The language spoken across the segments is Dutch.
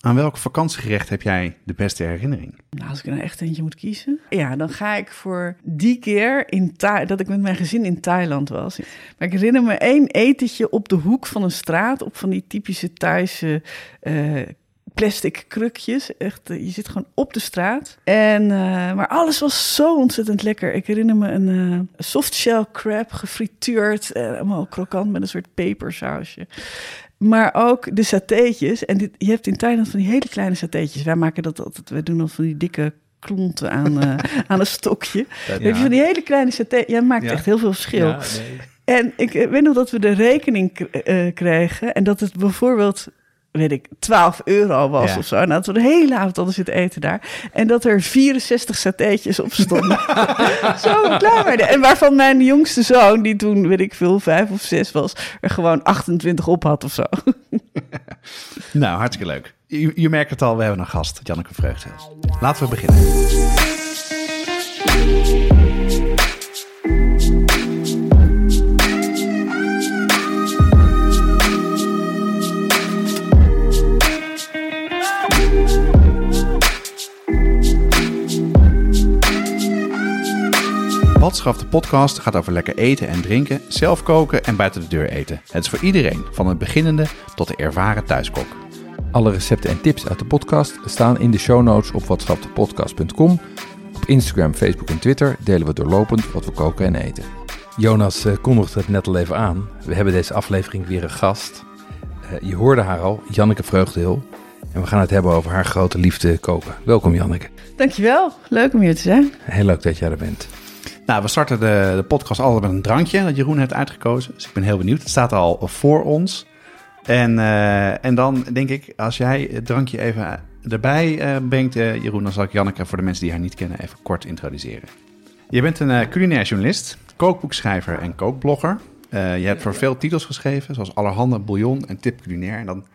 aan welk vakantiegerecht heb jij de beste herinnering? Nou, als ik er nou echt eentje moet kiezen. Ja, dan ga ik voor die keer in Tha- dat ik met mijn gezin in Thailand was. Maar ik herinner me één etentje op de hoek van een straat. Op van die typische Thaise eh, plastic krukjes. Echt, eh, je zit gewoon op de straat. En, eh, maar alles was zo ontzettend lekker. Ik herinner me een eh softshell crab, gefrituurd. allemaal krokant met een soort pepersausje. Maar ook de satéetjes. En dit, je hebt in Thailand van die hele kleine satéetjes. Wij maken dat altijd. Wij doen dat van die dikke klonten aan, eh, aan een stokje. Heb je van die hele kleine saté. Ja, maakt Ja. echt heel veel verschil. En ik eh, weet nog dat we de rekening eh, kregen. En dat het bijvoorbeeld, weet ik, 12 euro was Ja. of zo. En dat we de hele avond hadden zitten eten daar. En dat er 64 satéetjes op stonden. zo klaar werden. En waarvan mijn jongste zoon, die toen, weet ik veel, vijf of zes was, er gewoon 28 op had of zo. Nou, hartstikke leuk. Je, je merkt het al, we hebben een gast, Janneke Vreugdhels. Laten we beginnen. Watschaf de podcast gaat over lekker eten en drinken, zelf koken en buiten de deur eten. Het is voor iedereen, van het beginnende tot de ervaren thuiskok. Alle recepten en tips uit de podcast staan in de show notes op watschapdepodcast.com. Op Instagram, Facebook en Twitter delen we doorlopend wat we koken en eten. Jonas eh, kondigde het net al even aan. We hebben deze aflevering weer een gast. Eh, je hoorde haar al, Janneke Vreugdehil. En we gaan het hebben over haar grote liefde koken. Welkom Janneke. Dankjewel. Leuk om hier te zijn. Heel leuk dat jij er bent. Nou, we starten de, de podcast altijd met een drankje dat Jeroen heeft uitgekozen. Dus ik ben heel benieuwd. Het staat al voor ons. En, eh, en dan denk ik, als jij het drankje even erbij eh, brengt, eh, Jeroen, dan zal ik Janneke voor de mensen die haar niet kennen even kort introduceren. Je bent een culinair journalist, kookboekschrijver en kookblogger. Je hebt voor veel titels geschreven, zoals Allerhande, Bouillon en Tip Culinair. En dan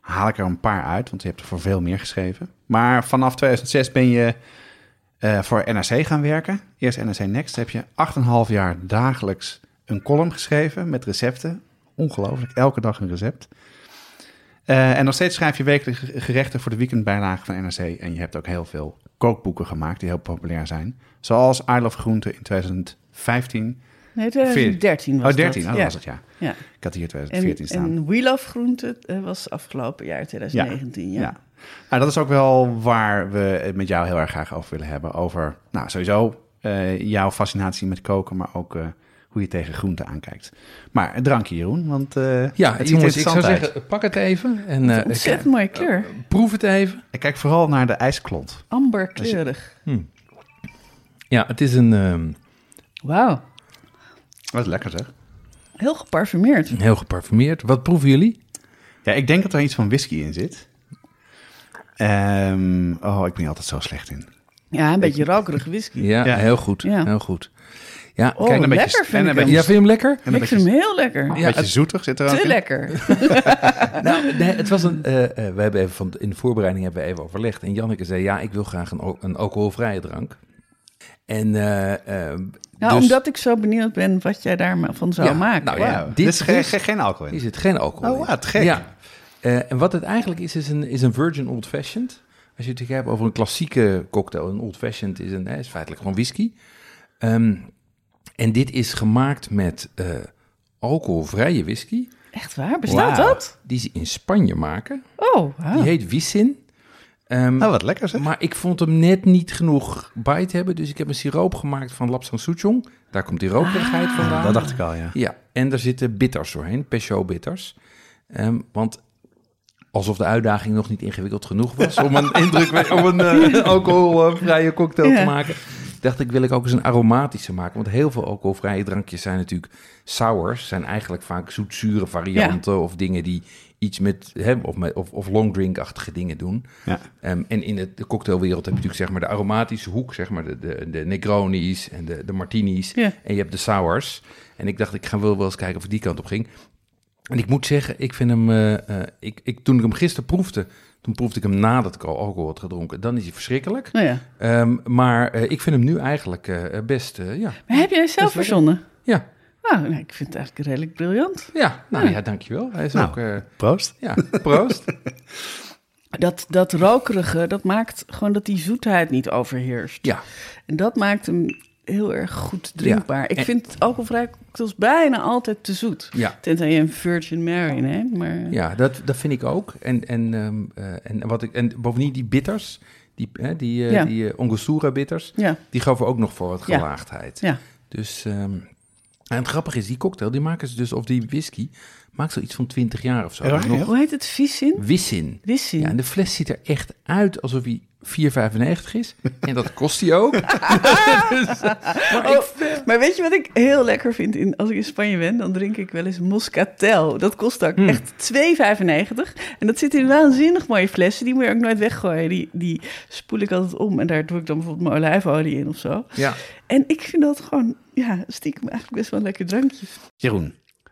haal ik er een paar uit, want je hebt er voor veel meer geschreven. Maar vanaf 2006 ben je eh, voor NRC gaan werken. Eerst NRC Next heb je 8,5 jaar dagelijks een column geschreven met recepten. Ongelooflijk, elke dag een recept. Eh, en nog steeds schrijf je wekelijks gerechten voor de weekendbijlage van NRC. En je hebt ook heel veel kookboeken gemaakt die heel populair zijn. Zoals I Love Groente in 2015. Nee, 2013 was oh, 13, dat. oh, dat ja. was het, ja. Ja. Ik had hier En, 2014 staan. en We Love Groente eh, was afgelopen jaar 2019. Ja. Ja. Nou, dat is ook wel waar we het met jou heel erg graag over willen hebben. Over, nou, sowieso eh, jouw fascinatie met koken, maar ook eh, hoe je tegen groenten aankijkt. Maar een drankje, Jeroen, want eh, Ja, het ziet jongens, ik zou uit. zeggen, pak het even. En, eh, Ontzettend mooie kleur. proef het even. Ik kijk vooral naar de ijsklont. Amberkleurig. Ja, het is een ehm, Wauw. Dat is lekker, zeg. Heel geparfumeerd. heel geparfumeerd. Wat proeven jullie? Ja, ik denk dat er iets van whisky in zit. Ehm, oh, ik ben hier altijd zo slecht in. Ja, een beetje rokerig whisky. Ja, Ja. heel goed. Ja. Heel goed. Ja, Oh, kijk, een beetje- lekker en vind ik beetje- hem. ja, vind je hem lekker? Ik beetje, vind hem heel lekker. een Ja, beetje zoetig zit er ook Te in. lekker. Nou, nee, het was een. eh, eh, we hebben even van in de voorbereiding hebben we even overlegd. En Janneke zei: ja, ik wil graag een alcoholvrije drank. En Nou, dus- omdat ik zo benieuwd ben wat jij daarvan zou Ja, maken. nou ja, dit is geen, is- alcohol in. zit geen alcohol Oh, wat gek. Ja. Eh, en wat het eigenlijk is, is een, is een virgin old fashioned. Als je het hebt over een klassieke cocktail, een old fashioned is, een, hè, is feitelijk gewoon whisky. Ehm, en dit is gemaakt met eh, alcoholvrije whisky, Echt waar? Bestaat dat? die ze in Spanje maken. Oh. Die heet Wissin. Ehm, Oh, wat lekker zeg. Maar ik vond hem net niet genoeg bite hebben. Dus ik heb een siroop gemaakt van Lapsang Souchong. Daar komt die rokerigheid Ah. vandaan. dat dacht ik al, ja. Ja, en daar zitten bitters doorheen. Peugeot bitters. Ehm, want alsof de uitdaging nog niet ingewikkeld genoeg was... om een, indruk, om een eh, alcoholvrije cocktail te maken. dacht ik, wil ik ook eens een aromatische maken. Want heel veel alcoholvrije drankjes zijn natuurlijk sours. Zijn eigenlijk vaak zoetzure varianten of dingen die iets met, hè, of, met, of, of long drink-achtige dingen doen. Ja. Ehm, en in het, de cocktailwereld heb je natuurlijk zeg maar de aromatische hoek, zeg maar de, de, de Negronis en de, de Martinis. Ja. En je hebt de sours. En ik dacht, ik ga wel wel eens kijken of ik die kant op ging. En ik moet zeggen, ik vind hem, eh, eh, ik, ik, toen ik hem gisteren proefde, toen proefde ik hem nadat ik al alcohol had gedronken. Dan is hij verschrikkelijk. Nou ja. Ehm, maar eh, ik vind hem nu eigenlijk eh, best, ja. Maar heb jij zelf verzonnen? Ja, Nou, nee, ik vind het eigenlijk redelijk briljant. ja, nou Ja. ja, dankjewel. Hij is Nou. ook, eh, Proost. ja, proost. Dat, dat rokerige, dat maakt gewoon dat die zoetheid niet overheerst. ja, En dat maakt hem heel erg goed drinkbaar. Ik En- vind alcoholvrij cocktails bijna altijd te zoet. ja. Tenzij je een Virgin Mary neemt, maar... Ja, dat, dat vind ik ook. En, en, ehm, eh, en, wat ik, en bovendien die bitters, die, hè, die, eh Ja. die Angostura bitters, Ja, die gaven ook nog voor wat Ja. gelaagdheid. ja. Dus, ehm, en het grappige is, die cocktail, die maken ze dus, of die whisky, maakt zoiets van 20 jaar of zo. Nog. Hoe heet het? Visin? Wissin. Wissin. Ja, en de fles ziet er echt uit alsof hij 4,95 is. En dat kost hij ook. dus, maar Oh, ik, maar weet je wat ik heel lekker vind? In, als ik in Spanje ben, dan drink ik wel eens Moscatel. Dat kost ook Hmm. echt 2,95. En dat zit in waanzinnig mooie flessen. Die moet je ook nooit weggooien. Die, die spoel ik altijd om. En daar doe ik dan bijvoorbeeld mijn olijfolie in of zo. ja, En ik vind dat gewoon, ja, stiekem eigenlijk best wel een lekker drankje. Jeroen,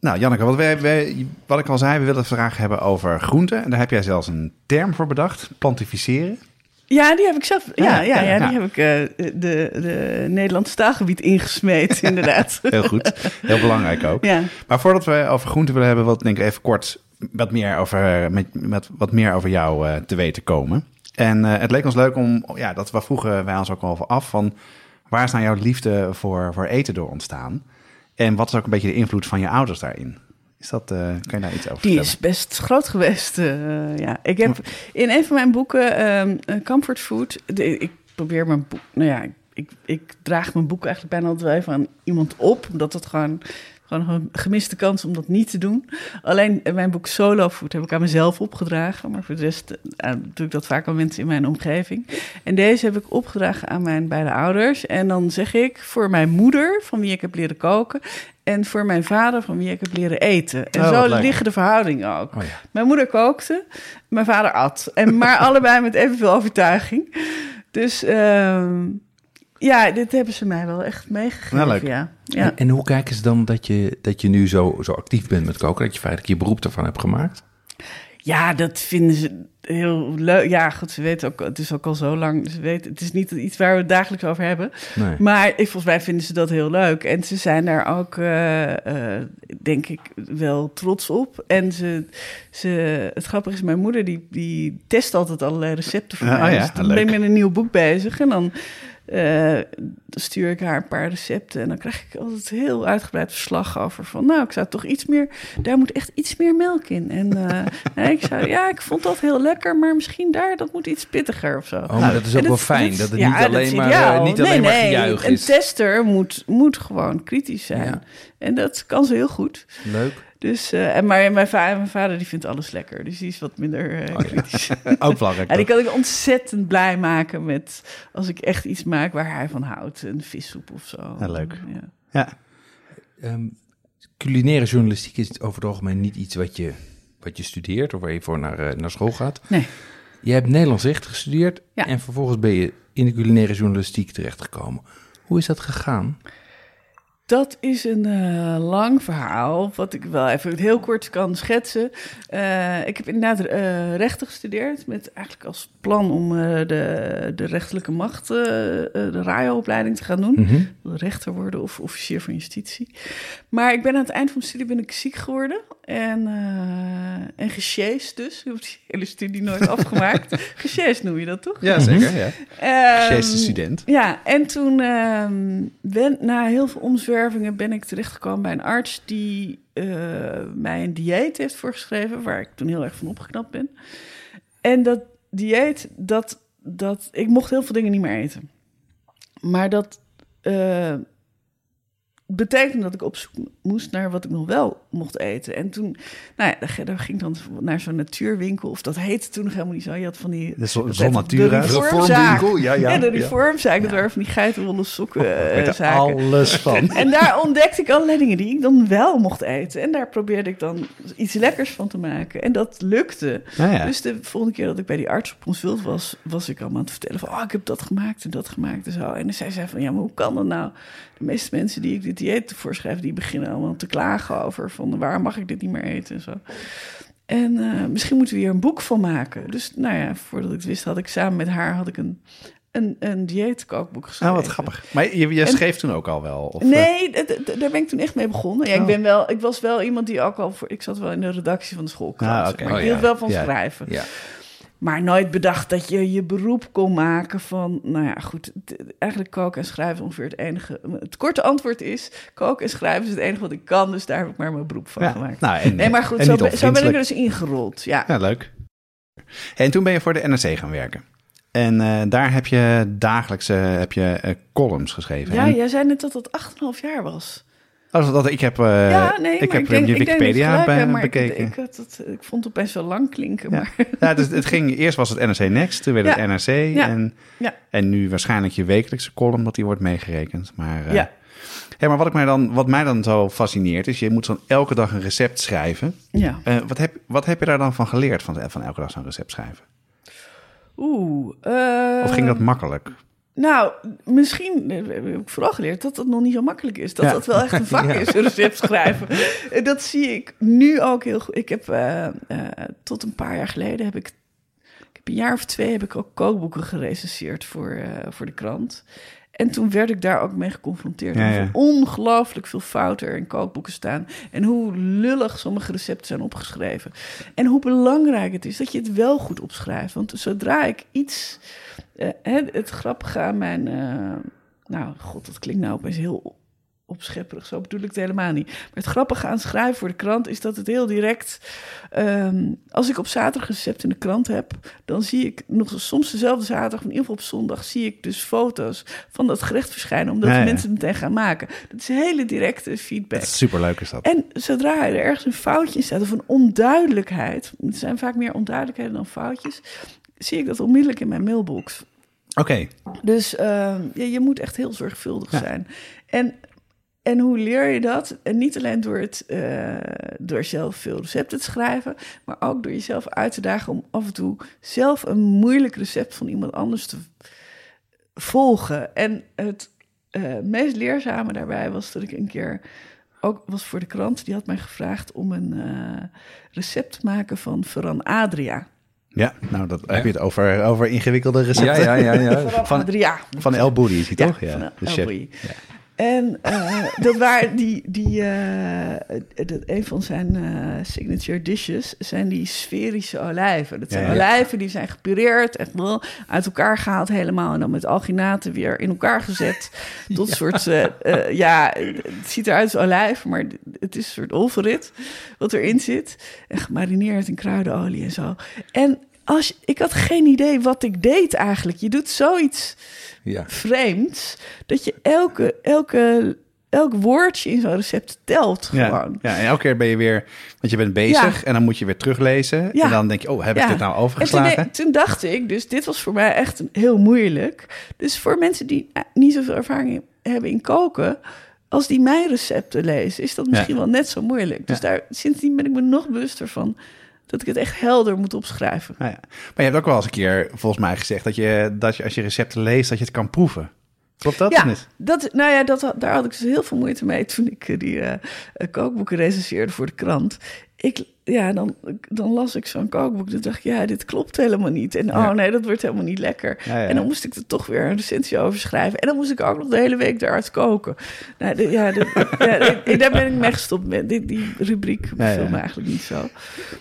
Nou, Janneke, wat, wij, wij- wat ik al zei, we willen het vandaag hebben over groenten. En daar heb jij zelfs een term voor bedacht, plantificeren. Ja, die heb ik zelf. Ja, Ja, ja, ja, ja, die ja. heb ik eh, de, de Nederlandse taalgebied ingesmeed, inderdaad. Heel goed, heel belangrijk ook. Ja. Maar voordat we over groenten willen hebben, wil ik denk ik even kort wat meer over, met, met wat meer over jou eh, te weten komen. En eh, het leek ons leuk om, ja, dat we vroegen wij ons ook al af van waar is nou jouw liefde voor, voor eten door ontstaan? En wat is ook een beetje de invloed van je ouders daarin? Is dat, eh, kan je daar iets over Die vertellen? is best groot geweest. eh, ja. Ik heb in een van mijn boeken, eh, Comfort Food, de- ik probeer mijn boek, nou ja, ik, ik draag mijn boek eigenlijk bijna altijd wel even aan iemand op, omdat het gewoon, gewoon een gemiste kans om dat niet te doen. Alleen eh, mijn boek Solo Food heb ik aan mezelf opgedragen, maar voor de rest eh, doe ik dat vaak aan mensen in mijn omgeving. En deze heb ik opgedragen aan mijn beide ouders. En dan zeg ik voor mijn moeder, van wie ik heb leren koken, en voor mijn vader, van wie ik heb leren eten. En Oh, zo leuk. liggen de verhoudingen ook. Oh ja. Mijn moeder kookte, mijn vader at. En, maar allebei met evenveel overtuiging. Dus ehm, ja, dit hebben ze mij wel echt meegegeven. Nou. Ja. Ja. En, en hoe kijken ze dan dat je, dat je nu zo, zo actief bent met koken, dat je feitelijk je beroep ervan hebt gemaakt? ja, dat vinden ze heel leuk. Ja, goed, ze weten ook, het is ook al zo lang. Ze weten, het is niet iets waar we het dagelijks over hebben. Nee. Maar ik, volgens mij vinden ze dat heel leuk. En ze zijn daar ook, eh, eh, denk ik, wel trots op. En ze, ze, het grappige is, mijn moeder die, die test altijd allerlei recepten voor mij. oh ja, dus dan leuk. ben ik met een nieuw boek bezig. En dan eh, stuur ik haar een paar recepten. En dan krijg ik altijd heel uitgebreid verslag over. Van nou, ik zou toch iets meer, daar moet echt iets meer melk in. En eh, nee, ik zou, ja, ik vond dat heel lekker. Maar misschien daar, dat moet iets pittiger of zo. Oh, maar dat is ook wel fijn, dat het ja, niet alleen maar, eh, niet nee, alleen maar nee, gejuich Een is. tester moet, moet gewoon kritisch zijn. Ja. En dat kan ze heel goed. Leuk. Dus, eh, en maar mijn, va mijn vader die vindt alles lekker. Dus die is wat minder eh, Oh, kritisch. Ook belangrijk. En die kan ik ontzettend blij maken met als ik echt iets maak waar hij van houdt. Een vissoep of zo. Ja, leuk. Ja. Ja. Ehm, culinaire journalistiek is over het algemeen niet iets wat je, wat je studeert of waar je voor naar, eh, naar school gaat. Nee. Je hebt Nederlands recht gestudeerd Ja. en vervolgens ben je in de culinaire journalistiek terechtgekomen. Hoe is dat gegaan? Dat is een uh, lang verhaal, wat ik wel even heel kort kan schetsen. Uh, ik heb inderdaad uh, rechten gestudeerd, met eigenlijk als plan om de, de rechterlijke macht, de RAIO-opleiding te gaan doen. Mm -hmm. Rechter worden of officier van justitie. Maar ik ben aan het eind van mijn studie ben ik ziek geworden en, en gesjeest dus. Ik heb die hele studie nooit afgemaakt. gesjeest noem je dat toch? Ja, zeker. Ja. Um, student. Ja, en toen ben, na heel veel omzwervingen ben ik terechtgekomen bij een arts die uh, mij een dieet heeft voorgeschreven, waar ik toen heel erg van opgeknapt ben. En dat dieet, dat, dat, ik mocht heel veel dingen niet meer eten. Maar dat uh, betekende dat ik op zoek moest naar wat ik nog wel mocht eten. En toen, nou ja, daar ging ik dan naar zo'n natuurwinkel. Of dat heette toen nog helemaal niet zo. Je had van die... De Zon Natura. De reformwinkel, ja, ja. Ja, de reformzaak. Dat waren van die geitenwolle sokken uh, zaken. alles van. En daar ontdekte ik allerlei dingen die ik dan wel mocht eten. En daar probeerde ik dan iets lekkers van te maken. En dat lukte. Dus de volgende keer dat ik bij die arts op consult was... was ik allemaal aan het vertellen van... oh, ik heb dat gemaakt en dat gemaakt en zo. En dan zei zij van, ja, maar hoe kan dat nou? De meeste mensen die ik dit dieet voorschrijf... die beginnen allemaal te klagen over van waar mag ik dit niet meer eten en zo. En uh, misschien moeten we hier een boek van maken. Dus nou ja, voordat ik het wist, had ik samen met haar had ik een, een, een dieetkookboek geschreven. Ah, wat grappig. Maar je, je schreef toen ook al wel? Of, nee, uh... daar ben ik toen echt mee begonnen. Ja, ik, oh. ben wel, ik was wel iemand die ook al voor... Ik zat wel in de redactie van de schoolkrant. Ah, okay. Maar ik hield oh, ja. wel van ja. schrijven. Ja. Maar nooit bedacht dat je je beroep kon maken van... Nou ja, goed, eigenlijk koken en schrijven ongeveer het enige... Het korte antwoord is, koken en schrijven is het enige wat ik kan. Dus daar heb ik maar mijn beroep van gemaakt. Nou, en, nee, maar goed, zo, ben, zo ben ik er dus ingerold. Ja, ja leuk. En toen ben je voor de NRC gaan werken. En uh, daar heb je dagelijks uh, heb je, uh, columns geschreven. Ja, en... jij zei net dat dat 8,5 jaar was. Oh, dat, ik heb, uh, ja, nee, ik heb denk, je Wikipedia bij, bekeken. Ik, ik, dat, ik vond het best wel lang klinken. Maar. Ja, dus het ging, eerst was het NRC Next, toen werd het NRC. En, en nu waarschijnlijk je wekelijkse column, dat die wordt meegerekend. Maar, uh, ja. Hey, maar wat, ik mij dan, wat mij dan zo fascineert, is je moet dan elke dag een recept schrijven. Ja. Uh, wat, heb, wat heb je daar dan van geleerd, van, van elke dag zo'n recept schrijven? Oeh. Of ging dat makkelijk? Nou, misschien heb ik vooral geleerd dat dat nog niet zo makkelijk is. Dat dat wel echt een vak is, een recept schrijven. Dat zie ik nu ook heel goed. Ik heb uh, uh, tot een paar jaar geleden heb ik, ik heb een jaar of twee heb ik ook kookboeken gerecenseerd voor, uh, voor de krant. En toen werd ik daar ook mee geconfronteerd. Ja, ja. ongelooflijk veel fouten er in kookboeken staan. En hoe lullig sommige recepten zijn opgeschreven. En hoe belangrijk het is dat je het wel goed opschrijft. Want zodra ik iets uh, het, het, grappige aan mijn. Uh, nou, god, dat klinkt nou opeens heel opschepperig. Zo bedoel ik het helemaal niet. Maar het grappige aan schrijven voor de krant is dat het heel direct. Um, als ik op zaterdag recept in de krant heb, dan zie ik nog soms dezelfde zaterdag, in ieder geval op zondag, zie ik dus foto's van dat gerecht verschijnen, omdat ja, ja. mensen het meteen gaan maken. Dat is hele directe feedback. Dat is superleuk is dat. En zodra er ergens een foutje in staat of een onduidelijkheid, het zijn vaak meer onduidelijkheden dan foutjes, zie ik dat onmiddellijk in mijn mailbox. Oké. Okay. Dus uh, ja, je moet echt heel zorgvuldig zijn. En, en hoe leer je dat? En niet alleen door, het, uh, door zelf veel recepten te schrijven, maar ook door jezelf uit te dagen om af en toe zelf een moeilijk recept van iemand anders te volgen. En het uh, meest leerzame daarbij was dat ik een keer ook was voor de krant, die had mij gevraagd om een uh, recept te maken van Ferran Adria. Ja, nou, dat heb je het over, over ingewikkelde recepten. Ja, ja, ja. ja. van, ja. van El Boudi is hij toch? Ja, de chef. En uh, dat waren die, die uh, dat een van zijn uh, signature dishes zijn die sferische olijven. Dat zijn ja, ja. olijven die zijn gepureerd, echt wel uit elkaar gehaald helemaal en dan met alginaten weer in elkaar gezet. Tot ja. soort, ja, het ziet eruit als olijf, maar het is een soort olverit wat erin zit. En gemarineerd in kruidenolie en zo. En als, ik had geen idee wat ik deed eigenlijk. Je doet zoiets ja. vreemds dat je elke, elke, elk woordje in zo'n recept telt gewoon. Ja, ja, en elke keer ben je weer, want je bent bezig ja. en dan moet je weer teruglezen. Ja. En dan denk je, oh, heb ik dit nou overgeslagen? Toen, toen, dacht ik, dus dit was voor mij echt heel moeilijk. Dus voor mensen die niet zoveel ervaring hebben in koken als die mijn recepten lezen, is dat misschien wel net zo moeilijk. Dus daar, sindsdien ben ik me nog bewuster van dat ik het echt helder moet opschrijven. Nou. Maar je hebt ook wel eens een keer volgens mij gezegd dat je, dat je als je recepten leest, dat je het kan proeven. Klopt dat ja, niet? Dat, nou ja, dat, daar had ik dus heel veel moeite mee toen ik eh, die eh, eh, kookboeken recenseerde voor de krant. Ik, ja, dan, dan las ik zo'n kookboek. Dan dacht ik, ja, dit klopt helemaal niet. En Ja. oh nee, dat wordt helemaal niet lekker. Ja, ja. En dan moest ik er toch weer een recensie over schrijven. En dan moest ik ook nog de hele week eruit koken. Nou, de- ja, de- daar ben ik mee gestopt met. Die, die rubriek viel me eigenlijk niet zo.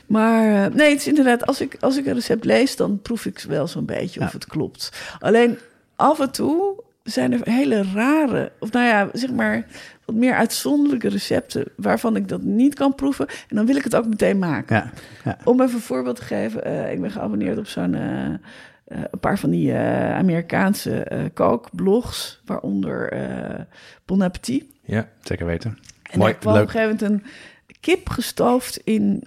Maar nee, het is inderdaad, als ik, als ik een recept lees, dan proef ik wel zo'n beetje of het klopt. Alleen af en toe zijn er hele rare, of nou ja, zeg maar wat meer uitzonderlijke recepten waarvan ik dat niet kan proeven. En dan wil ik het ook meteen maken. Ja, ja. Om even een voorbeeld te geven, eh, ik ben geabonneerd op zo'n eh, eh, een paar van die Amerikaanse kookblogs, waaronder Bon Appetit. Ja. zeker weten. En Mooi, daar kwam op een gegeven moment een kip gestoofd in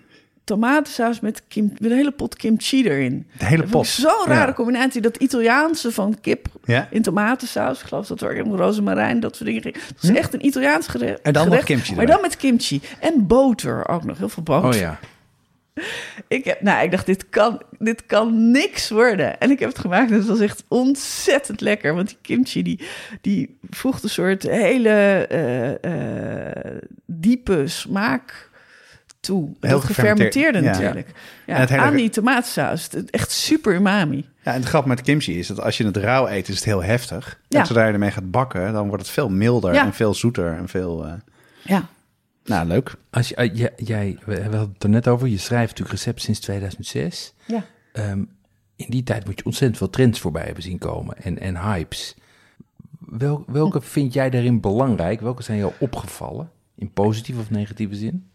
tomatensaus met, kim, met een hele pot kimchi erin. De hele Dat pot. Zo'n rare Ja. combinatie. Dat Italiaanse van kip Ja? in tomatensaus. Ik geloof dat er ook rozemarijn, dat soort dingen. Het was Hm? echt een Italiaans gerecht. En dan gerecht, kimchi Maar erbij. dan met kimchi. En boter ook nog. Heel veel boter. Oh ja. Ik, heb, nou, ik dacht, dit kan, dit kan niks worden. En ik heb het gemaakt en het was echt ontzettend lekker. Want die kimchi, die, die voegt een soort hele eh, eh, diepe smaak toe. Heel dat gefermenteerde ja. natuurlijk. Ja, En het hele- aan die tomatensaus. Het- Echt super umami. Ja, en het grap met kimchi is dat als je het rauw eet, is het heel heftig. Ja. En zodra je ermee gaat bakken, dan wordt het veel milder Ja. en veel zoeter en veel... eh, Ja. nou, leuk. Als je, eh, jij, jij, we hadden het er net over, je schrijft natuurlijk recept sinds 2006. ja. Ehm, in die tijd moet je ontzettend veel trends voorbij hebben zien komen en, en hypes. Wel, welke vind jij daarin belangrijk? Welke zijn jou opgevallen? In positieve of negatieve zin?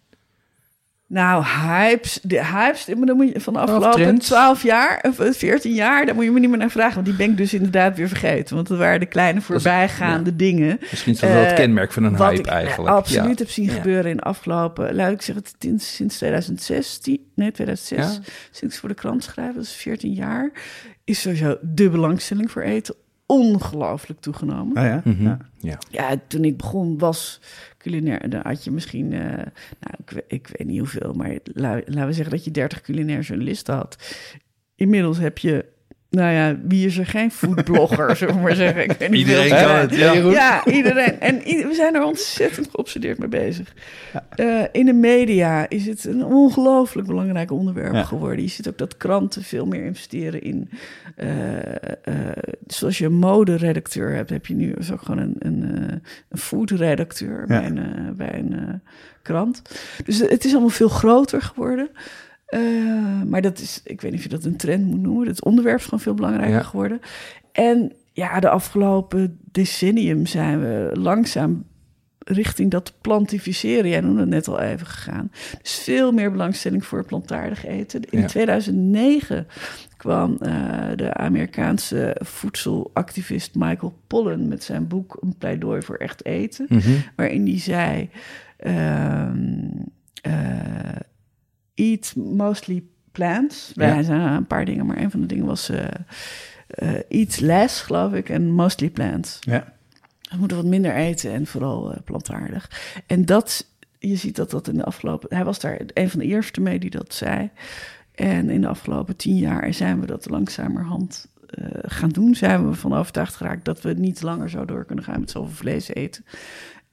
Nou, hypes, de hypes, maar dan moet je van de afgelopen trends. 12 jaar, of eh, 14 jaar, daar moet je me niet meer naar vragen. Want die ben ik dus inderdaad weer vergeten. Want dat waren de kleine voorbijgaande dingen. Misschien is dat wel het Eh, kenmerk van een Wat hype ik eigenlijk. absoluut Ja. heb zien Ja. gebeuren in de afgelopen, laat ik zeggen, sinds, sinds 2016, nee 2006, Ja. sinds ik voor de krant schrijf, dat is 14 jaar, is sowieso de belangstelling voor eten ongelooflijk toegenomen. Ah, ja? Mhm. ja. Ja. Ja, toen ik begon was culinair. Dan had je misschien, eh, nou, ik, ik weet niet hoeveel, maar la- laten we zeggen dat je 30 culinair journalisten had. Inmiddels heb je, nou ja, wie is er geen foodblogger, zullen we maar zeggen. Ik weet niet Iedereen kan het, ja. Ja, iedereen. En we zijn er ontzettend geobsedeerd mee bezig. Eh, in de media is het een ongelooflijk belangrijk onderwerp Ja. geworden. Je ziet ook dat kranten veel meer investeren in. eh, eh, zoals je een moderedacteur hebt, heb je nu dus ook gewoon een, een, eh, een foodredacteur Ja. bij een, bij een krant. Dus het is allemaal veel groter geworden. Eh, maar dat is, ik weet niet of je dat een trend moet noemen. Het onderwerp is gewoon veel belangrijker Ja. geworden. En ja, de afgelopen decennium zijn we langzaam richting dat plantificeren. Jij noemde het net al even gegaan. Dus veel meer belangstelling voor plantaardig eten. In Ja. 2009 kwam eh, de Amerikaanse voedselactivist Michael Pollan met zijn boek Een pleidooi voor echt eten. Mhm. Waarin hij zei: eh, Eat mostly plants. Ja. Wij zijn een paar dingen, maar een van de dingen was eh, eh, Eat less, geloof ik, en mostly plants. Ja. We moeten wat minder eten en vooral eh, plantaardig. En dat, je ziet dat dat in de afgelopen... Hij was daar een van de eerste mee die dat zei. En in de afgelopen tien jaar zijn we dat langzamerhand eh, gaan doen. Zijn we van overtuigd geraakt dat we niet langer zo door kunnen gaan met zoveel vlees eten.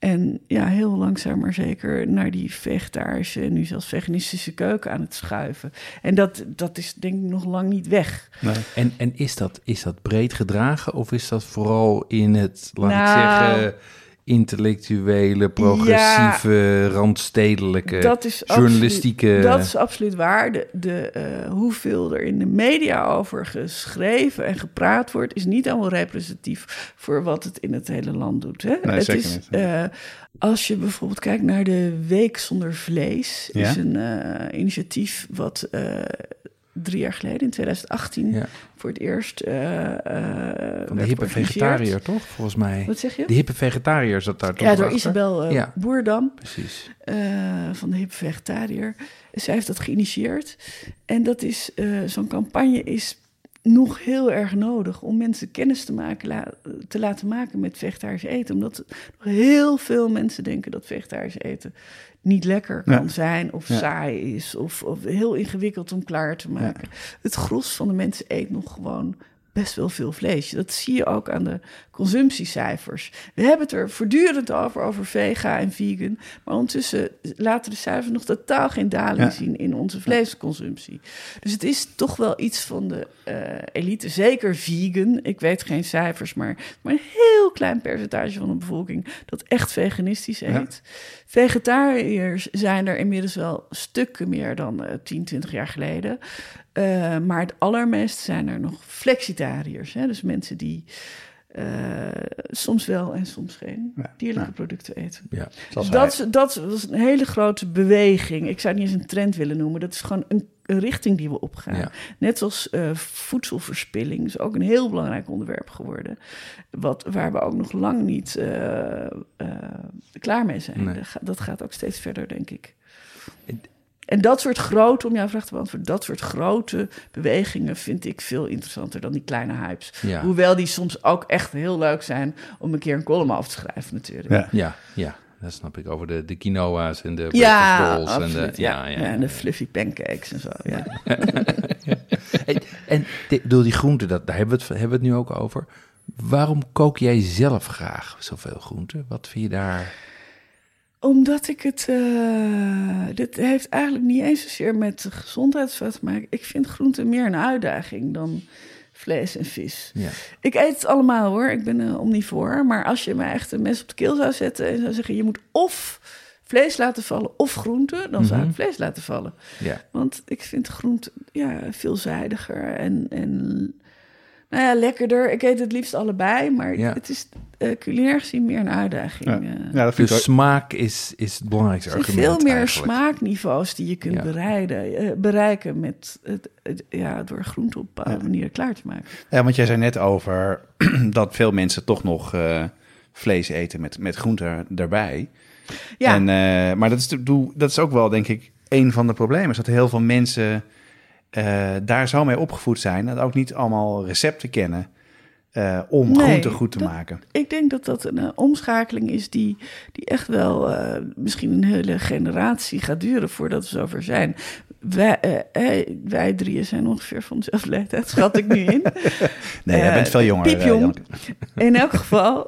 En ja, heel langzaam maar zeker naar die vegetarische en nu zelfs veganistische keuken aan het schuiven. En dat, dat is denk ik nog lang niet weg. Nee. En, en is, dat, is dat breed gedragen of is dat vooral in het, laat ik Nou, zeggen, intellectuele, progressieve, randstedelijke, dat is journalistieke... Absoluut, dat is absoluut waar. De, de, eh, hoeveel er in de media over geschreven en gepraat wordt, is niet allemaal representatief voor wat het in het hele land doet. Hè? Nee, het zeker is, niet. eh, als je bijvoorbeeld kijkt naar de Week zonder Vlees, Ja. is een eh, initiatief wat. Drie jaar geleden, in 2018, Ja. voor het eerst. eh, Van de hippe vegetariër, toch? Volgens mij. Wat zeg je? De hippe vegetariër zat daar toch Ja, door achter? Isabel eh, Ja. Boerdam. Precies. van de Hip Vegetariër. Zij heeft dat geïnitieerd. En dat is, zo'n campagne is nog heel erg nodig om mensen kennis te, maken, la- te laten maken met vegetarisch eten. Omdat nog heel veel mensen denken dat vegetarisch eten niet lekker Ja. kan zijn of Ja. saai is of, of heel ingewikkeld om klaar te maken. Het gros van de mensen eet nog gewoon best wel veel vlees. Dat zie je ook aan de consumptiecijfers. We hebben het er voortdurend over, over vega en vegan. Maar ondertussen laten de cijfers nog totaal geen daling zien in onze vleesconsumptie. Dus het is toch wel iets van de uh, elite, zeker vegan. Ik weet geen cijfers, maar, maar een heel klein percentage van de bevolking dat echt veganistisch eet. Vegetariërs zijn er inmiddels wel stukken meer dan uh, 10, 20 jaar geleden. Uh, maar het allermeest zijn er nog flexitariërs. Hè? Dus mensen die uh, soms wel en soms geen dierlijke ja. producten eten. Ja, dus dat, dat was een hele grote beweging. Ik zou het niet eens een trend willen noemen. Dat is gewoon een, een richting die we opgaan. Net als uh, voedselverspilling is ook een heel belangrijk onderwerp geworden. Wat, waar we ook nog lang niet klaar mee zijn. Nee. Dat gaat ook steeds verder, denk ik. En dat soort grote, om jouw vraag te beantwoorden, dat soort grote bewegingen vind ik veel interessanter dan die kleine hypes. Ja. Hoewel die soms ook echt heel leuk zijn om een keer een column af te schrijven natuurlijk. Ja, ja, ja. dat snap ik. Over de, de quinoa's en de ja, balls en de, ja, ja, en de fluffy pancakes en zo. Ja. en, en door die groenten, dat, daar hebben we, het, hebben we het nu ook over. Waarom kook jij zelf graag zoveel groenten? Wat vind je daar omdat ik het. Uh, dit heeft eigenlijk niet eens zozeer met gezondheidsvat te maken. Ik vind groente meer een uitdaging dan vlees en vis. Ja. Ik eet het allemaal hoor. Ik ben een omnivoor. Maar als je mij echt een mes op de keel zou zetten en zou zeggen: je moet of vlees laten vallen of groente, dan zou ik mhm. vlees laten vallen. Ja. Want ik vind groente ja, veelzijdiger en, en nou ja, lekkerder. Ik eet het liefst allebei, maar het is uh, culinair gezien meer een uitdaging. Ja. Uh. Ja, dat vind dus smaak is, is het belangrijkste er argument. veel meer smaakniveaus die je kunt bereiden, uh, bereiken met het, het, ja, door groente op een bepaalde manier klaar te maken. Ja, want jij zei net over dat veel mensen toch nog vlees eten met, met groente erbij. Ja. En, maar dat is, dat is ook wel, denk ik, een van de problemen. Is dat heel veel mensen uh, daar zo mee opgevoed zijn en ook niet allemaal recepten kennen. Uh, om nee, groenten goed te maken. Ik denk dat dat een uh, omschakeling is die, die echt wel misschien een hele generatie gaat duren voordat we zover zijn. Wij, wij drieën zijn ongeveer van dezelfde leeftijd, schat ik nu in. nee, jij bent veel jonger. Piepjong. in elk geval,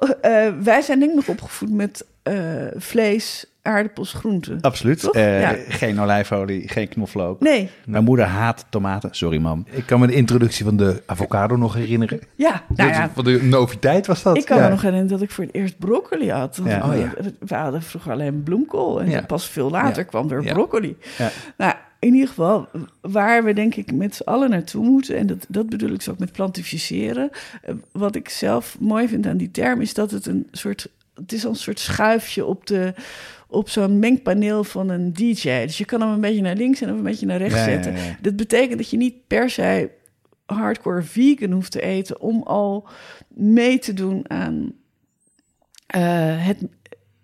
wij zijn denk ik nog opgevoed met vlees, aardappels, groenten. Absoluut. Uh, Geen olijfolie, geen knoflook. Nee. Mijn moeder haat tomaten. Sorry, mam. Ik kan me de introductie van de avocado nog herinneren. Ja, nou ja. Van de noviteit was dat. Ik kan me nog herinneren dat ik voor het eerst broccoli had. Oh, ja. We hadden vroeger alleen bloemkool. En pas veel later kwam er broccoli. Nou, in ieder geval, waar we denk ik met z'n allen naartoe moeten... en dat, dat bedoel ik zo ook met plantificeren... Eh, wat ik zelf mooi vind aan die term... is dat het een soort... Het is een soort schuifje op de, op zo'n mengpaneel van een DJ. Dus je kan hem een beetje naar links en een beetje naar rechts zetten. dat betekent dat je niet per se hardcore vegan hoeft te eten om al mee te doen aan uh, het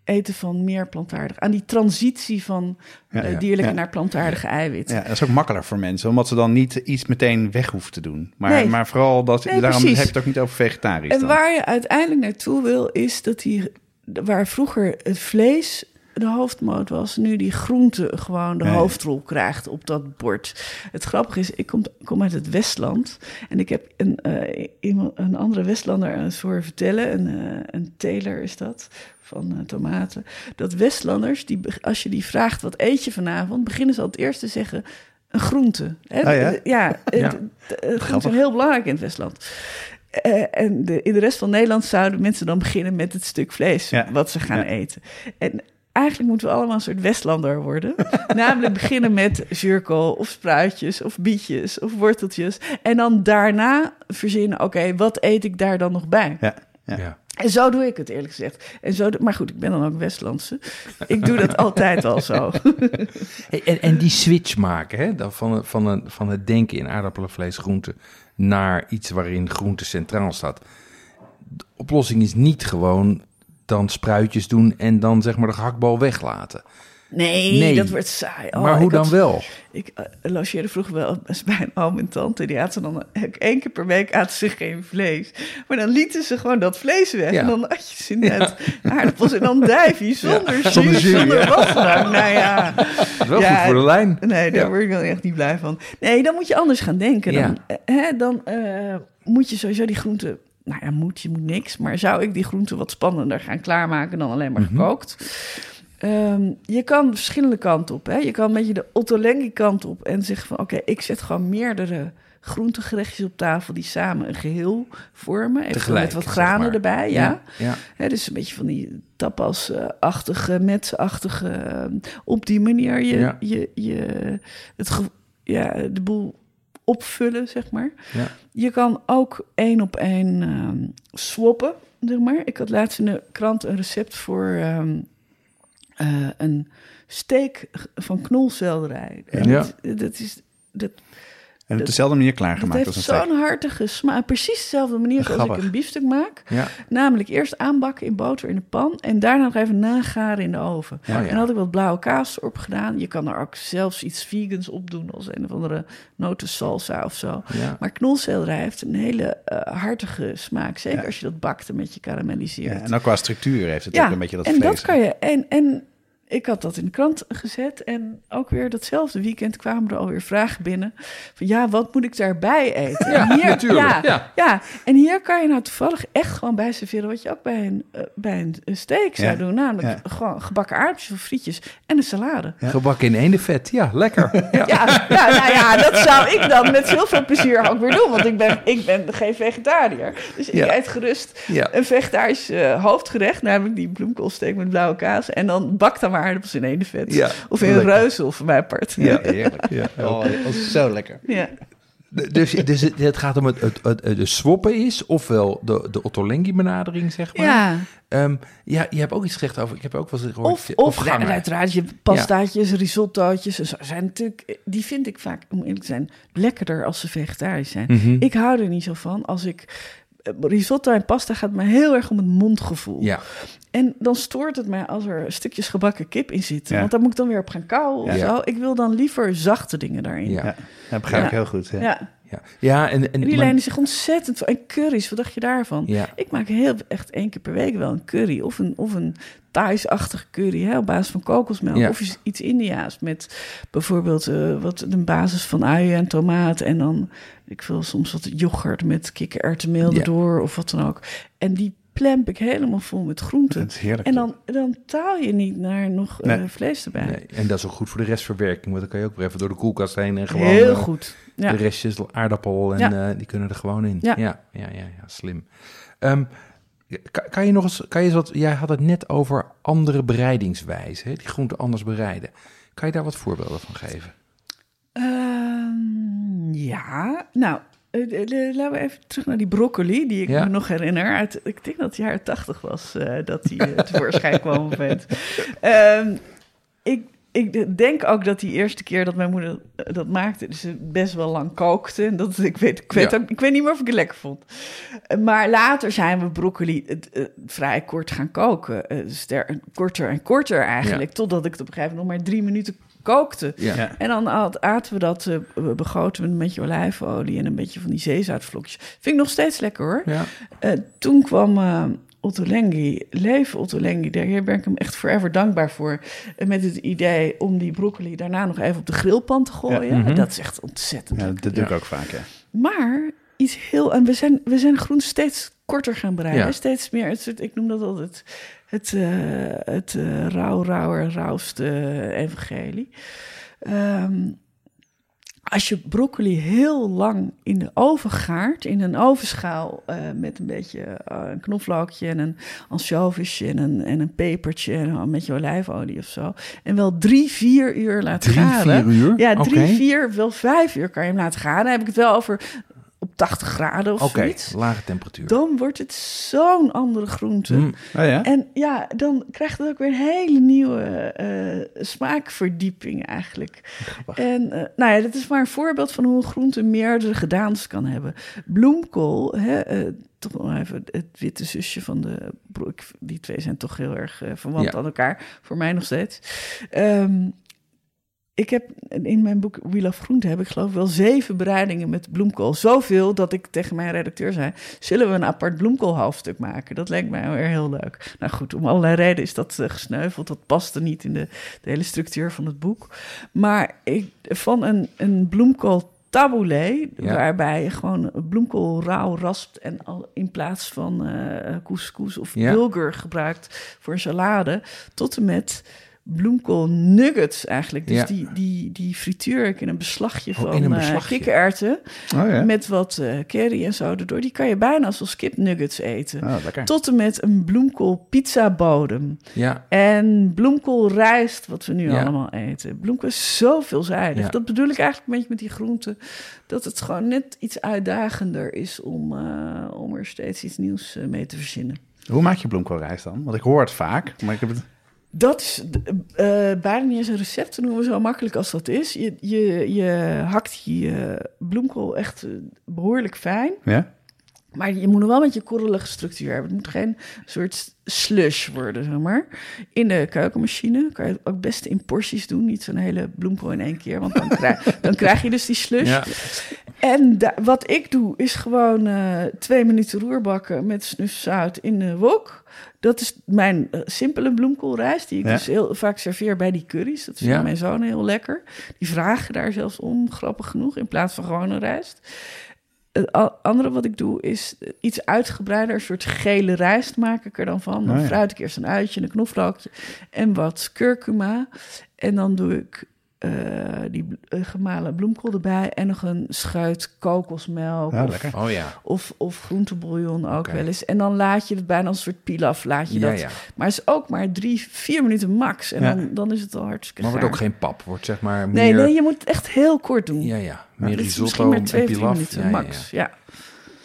eten van meer plantaardig. Aan die transitie van uh, dierlijke naar plantaardige eiwitten. Ja, dat is ook makkelijker voor mensen, omdat ze dan niet iets meteen weg hoeven te doen. Maar, nee. maar vooral dat, nee, daarom precies. heb je het ook niet over vegetarisch. En waar je uiteindelijk naartoe wil, is dat die, waar vroeger het vlees de hoofdmoot was, nu die groente gewoon de hoofdrol krijgt op dat bord. Het grappige is, ik kom, kom uit het Westland en ik heb een, uh, iemand, een andere Westlander eens horen vertellen, een, uh, een teler is dat, van uh, tomaten, dat Westlanders, die, als je die vraagt wat eet je vanavond, beginnen ze al het eerst te zeggen een groente. Hè? Oh ja? Ja, ja. groenten zijn heel belangrijk in het Westland. Uh, en de, in de rest van Nederland zouden mensen dan beginnen met het stuk vlees ja. wat ze gaan ja. eten. En eigenlijk moeten we allemaal een soort Westlander worden. Namelijk beginnen met zuurkool of spruitjes of bietjes of worteltjes. En dan daarna verzinnen, oké, wat eet ik daar dan nog bij? Ja, ja. En zo doe ik het eerlijk gezegd. En zo, maar goed, ik ben dan ook Westlandse. Ik doe dat altijd al zo. en, en die switch maken, hè, van, van, een, van het denken in aardappelen, vlees, groenten... naar iets waarin groente centraal staat. De oplossing is niet gewoon dan spruitjes doen en dan zeg maar de gehaktbal weglaten. Nee, dat wordt saai. Oh, maar hoe dan wel? Ik uh, logeerde vroeger wel bij een oom en tante. Die ze dan één keer per week aten ze geen vlees. Maar dan lieten ze gewoon dat vlees weg. En dan had je ze net aardappels en dan zonder ja, zonder, zonder wat dan. Nou ja. Wel ja, goed voor de lijn. Nee, daar word ik wel echt niet blij van. Nee, dan moet je anders gaan denken. Dan, hè, dan uh, moet je sowieso die groenten... Nou ja, moet, je moet niks. Maar zou ik die groenten wat spannender gaan klaarmaken dan alleen maar Mhm. gekookt? Ehm, je kan verschillende kanten op. Hè? Je kan een beetje de Ottolenghi kant op en zeggen van... oké, ik zet gewoon meerdere groentegerechtjes op tafel... die samen een geheel vormen. Even Tegelijk, met wat zeg granen maar. erbij, ja. ja. Hè, dus een beetje van die tapas-achtige, metsachtige... ehm, op die manier je, Ja. je, je het, ja, de boel opvullen, zeg maar. Ja. Je kan ook één op één ehm, swappen, zeg maar. Ik had laatst in de krant een recept voor ehm, eh, een steak van knolselderij. En Ja. dat, dat is... Dat, En op dezelfde manier klaargemaakt heeft als een steak. zo'n hartige smaak. Precies dezelfde manier zoals ik een biefstuk maak. ja. Namelijk eerst aanbakken in boter in de pan... en daarna nog even nagaren in de oven. Ja, ja. En dan had ik wat blauwe kaas op gedaan. Je kan er ook zelfs iets vegans op doen... als een of andere notensalsa of zo. Maar knolselderij heeft een hele eh, hartige smaak. Zeker als je dat bakt en met je karamelliseert. Ja, en ook qua structuur heeft het ook een beetje dat en vlees. dat kan je. En, en ik had dat in de krant gezet. En ook weer datzelfde weekend kwamen er alweer vragen binnen. Van ja, wat moet ik daarbij eten? Ja, En natuurlijk, Ja, ja. ja. en hier kan je nou toevallig echt gewoon bij serveren... wat je ook bij een, eh, bij een steak zou Ja, doen. Namelijk ja. gewoon gebakken aardappels of frietjes en een salade. Ja. Gebakken in ene vet. Ja, lekker. Ja. Ja, ja, nou ja, dat zou ik dan met heel veel plezier ook weer doen. Want ik ben, ik ben geen vegetariër. Dus Ja. ik eet gerust Ja. een vegetarisch eh, hoofdgerecht. Namelijk die bloemkoolsteak met blauwe kaas. En dan bak dan maar aardappels in ene vet. Ja, of in reuzel voor mijn part. Ja. Heerlijk. Ja. Oh, zo lekker. ja. Dus, dus het, het gaat om het, het, het, de swappen is, ofwel de, de Ottolenghi benadering, zeg maar. ja. Ehm, ja, je hebt ook iets gezegd over, ik heb ook wel eens gehoord... Of, of gangen. ja, uiteraard, je pastaatjes, risottootjes. en zo zijn natuurlijk, die vind ik vaak, om eerlijk te zijn, lekkerder als ze vegetarisch zijn. Mhm. Ik hou er niet zo van. Als ik risotto en pasta gaat me heel erg om het mondgevoel. Ja, En dan stoort het mij als er stukjes gebakken kip in zitten. Ja. Want daar moet ik dan weer op gaan kauwen of Ja. zo. Ik wil dan liever zachte dingen daarin. ja, Ja, dat begrijp ik heel goed. Ja. Ja. ja. en, en, En die maar- lijnen zich ontzettend veel. En curry's, wat dacht je daarvan? Ja, Ik maak heel echt één keer per week wel een curry. Of een, of een Thais-achtige curry hè, op basis van kokosmelk. Ja. Of iets, iets Indiaas met bijvoorbeeld eh, wat een basis van uien en tomaat. En dan, ik wil soms wat yoghurt met kikkererwtenmeel Ja. erdoor of wat dan ook. En die plemp ik helemaal vol met groenten. Dat is heerlijk. En dan, dan taal je niet naar nog eh, vlees erbij. nee, en dat is ook goed voor de restverwerking, want dan kan je ook weer even door de koelkast heen en gewoon... Heel eh, goed. Ja. De restjes aardappel en Ja. eh, die kunnen er gewoon in. Ja, Ja. ja, ja, ja, slim. Ehm, kan, kan je nog eens, kan je eens wat, jij had het net over andere bereidingswijzen, die groenten anders bereiden. Kan je daar wat voorbeelden van geven? Ehm, ja, nou, laten we even terug naar die broccoli, die ik Ja. me nog herinner. Uit, ik denk dat het jaren tachtig was eh, dat die eh, tevoorschijn kwam. Ehm, ik, ik denk ook dat die eerste keer dat mijn moeder eh, dat maakte, dus best wel lang kookte. En dat, ik, weet, ik, weet Ja. ook, ik weet niet meer of ik het lekker vond. Eh, Maar later zijn we broccoli eh, eh, vrij kort gaan koken. Eh, ster, korter en korter eigenlijk. Totdat ik het op een gegeven moment nog maar drie minuten kookte. Ja. Ja. En dan at- aten we dat, eh, we begoten we een beetje olijfolie en een beetje van die zeezoutvlokjes. Vind ik nog steeds lekker hoor. Ja. Eh, toen kwam eh Otto Lengi, leven Otto Lengi, daar ben ik hem echt forever dankbaar voor. Met het idee om die broccoli daarna nog even op de grillpan te gooien. Ja, mhm. Dat is echt ontzettend Ja, lekker. dat doe ik Ja. ook vaak, ja. Maar iets heel. En we zijn, we zijn groen steeds korter gaan bereiden. Ja. Steeds meer. Het, soort- ik noem dat altijd het, eh het eh rauw, rauwer, rauwste evangelie. Ehm, als je broccoli heel lang in de oven gaart, in een ovenschaal eh, met een beetje een knoflookje en een ansjovisje en een, en een pepertje en een beetje olijfolie of zo. En wel drie, vier uur laten Drie, garen. vier uur? Ja, drie, vier, wel vijf uur kan je hem laten garen. Dan heb ik het wel over op 80 graden of zoiets. lage temperatuur. Dan wordt het zo'n andere groente. Mm, Oh ja? En ja, dan krijgt het ook weer een hele nieuwe eh, smaakverdieping eigenlijk. En eh, nou ja, dat is maar een voorbeeld van hoe een groente meerdere gedaantes kan hebben. Bloemkool, hè, eh, toch nog even het witte zusje van de broek. Die twee zijn toch heel erg verwant Ja. aan elkaar, voor mij nog steeds. Ehm, ik heb in mijn boek We Love Groente heb ik geloof ik wel zeven bereidingen met bloemkool. Zoveel dat ik tegen mijn redacteur zei: zullen we een apart bloemkoolhoofdstuk maken? Dat leek mij weer heel leuk. Nou goed, om allerlei redenen is dat eh, gesneuveld. Dat paste niet in de, de hele structuur van het boek. Maar ik, van een, een bloemkool tabbouleh, Ja. waarbij je gewoon bloemkool rauw raspt en al in plaats van eh couscous of Ja. bulgur gebruikt voor salade, tot en met bloemkool nuggets eigenlijk. Dus Ja. die, die, die frituur ik in een beslagje Oh, van een eh, beslagje. kikkererwten Oh ja. met wat eh curry en zo erdoor. Die kan je bijna als kip nuggets eten. Oh. Tot en met een bloemkool pizza bodem. Ja, En bloemkool rijst, wat we nu Ja. allemaal eten. Bloemkool is zo veelzijdig. Dat bedoel ik eigenlijk een beetje met die groenten. Dat het gewoon net iets uitdagender is om, eh, om er steeds iets nieuws mee te verzinnen. Hoe maak je bloemkoolrijst dan? Want ik hoor het vaak, maar ik heb het... Dat is eh, bijna niet eens een recept te noemen, zo makkelijk als dat is. Je, je, je hakt die eh, bloemkool echt eh, behoorlijk fijn. Ja? Maar je moet nog wel met je korrelige structuur hebben. Het moet geen soort slush worden, zeg maar. In de keukenmachine kan je het ook best in porties doen. Niet zo'n hele bloemkool in één keer, want dan, krijg, dan krijg je dus die slush. ja. En da- wat ik doe, is gewoon twee minuten roerbakken met snufzout in de wok. Dat is mijn eh, simpele bloemkoolrijst, die ik Ja. dus heel vaak serveer bij die curry's. Dat vindt Ja. mijn zoon heel lekker. Die vragen daar zelfs om, grappig genoeg, in plaats van gewone rijst. Het andere wat ik doe, is iets uitgebreider, een soort gele rijst maak ik er dan van. Dan Oh fruit ik eerst een uitje, een knoflookje en wat curcuma. En dan doe ik eh, die eh, gemalen bloemkool erbij en nog een schuit kokosmelk Ja, of, lekker. Oh ja. of, of groentebouillon ook wel eens. En dan laat je het bijna als een soort pilaf, laat je Ja, dat. ja. Maar het is ook maar drie, vier minuten max. En Ja. dan, dan is het al hartstikke Maar wordt ook geen pap. Wordt zeg maar meer... Nee, nee, je moet het echt heel kort doen. Ja, ja. Meer risotto misschien maar twee pilaf. minuten Ja, ja, ja. max. Ja.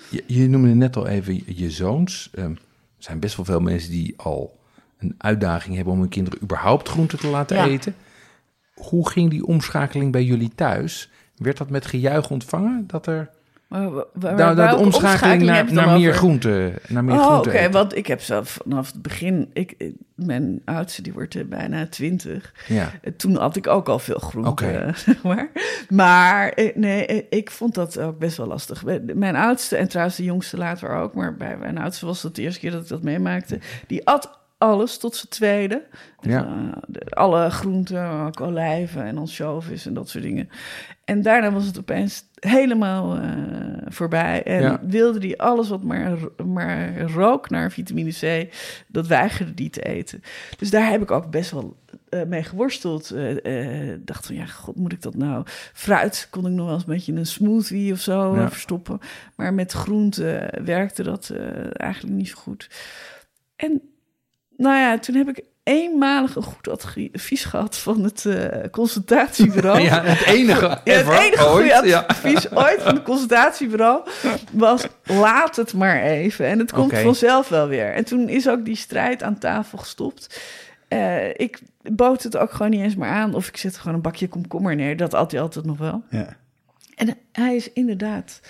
Je, je noemde net al even je zoons. Ehm, er zijn best wel veel mensen die al een uitdaging hebben om hun kinderen überhaupt groenten te laten Ja. eten. Hoe ging die omschakeling bij jullie thuis? Werd dat met gejuich ontvangen? Dat er Maar, wa- waar- nou, welke de omschakeling naar, naar meer over? groenten, naar meer Oh, oké, want ik heb zelf vanaf het begin... Ik, mijn oudste, die wordt eh, bijna twintig. Ja, Eh, Toen had ik ook al veel groente, eh, zeg maar. Maar nee, ik vond dat ook best wel lastig. Mijn oudste, en trouwens de jongste later ook... maar bij mijn oudste was het de eerste keer dat ik dat meemaakte... die at alles tot zijn tweede. Ja. Eh, de- alle groenten, ook olijven en ansjovis en dat soort dingen. En daarna was het opeens helemaal eh, voorbij. En Ja. wilde hij alles wat maar, maar rook naar vitamine C... dat weigerde die te eten. Dus daar heb ik ook best wel eh, mee geworsteld. Eh, dacht van, ja, god, moet ik dat nou? Fruit kon ik nog wel eens een beetje in een smoothie of zo Ja. verstoppen. Maar met groente werkte dat eigenlijk niet zo goed. En nou ja, toen heb ik eenmalig een goed advies gehad van het eh, consultatiebureau. ja het enige Ja, het enige ooit. goede Ja. advies ooit van het consultatiebureau was: laat het maar even. En het komt vanzelf wel weer. En toen is ook die strijd aan tafel gestopt. Eh, ik bood het ook gewoon niet eens meer aan. Of ik zet gewoon een bakje komkommer neer. Dat at hij altijd nog wel. Ja. En hij is inderdaad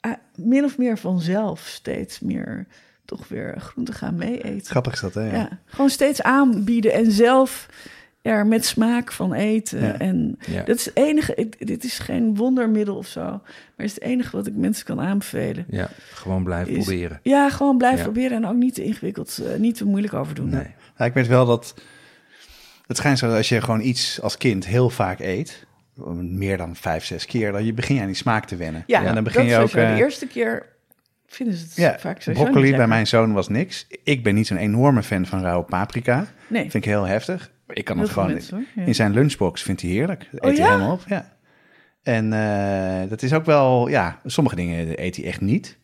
eh, min of meer vanzelf steeds meer toch weer groente gaan mee eten. Grappig is dat, hè? Ja. Ja. gewoon steeds aanbieden en zelf er met smaak van eten. Ja. En Ja. dat is het enige, dit is geen wondermiddel of zo, maar het is het enige wat ik mensen kan aanbevelen. ja, gewoon blijven Is- proberen. Ja, gewoon blijven Ja. proberen en ook niet te ingewikkeld, eh, niet te moeilijk over doen. Nee. Ja, ik weet wel dat... Het schijnt zo dat als je gewoon iets als kind heel vaak eet... meer dan vijf, zes keer... dan je begin je aan die smaak te wennen. Ja, en dan begin dat je ook... sowieso. eh, De eerste keer vinden ze het ja, vaak sowieso broccoli niet bij mijn zoon was niks. Ik ben niet zo'n enorme fan van rauwe paprika. Nee, Vind ik heel heftig. Ik kan heel het gewoon... mensen, hoor. Ja. In zijn lunchbox vindt hij heerlijk. Dat Oh, eet hij helemaal op, ja. En eh, dat is ook wel... Ja, sommige dingen eet hij echt niet.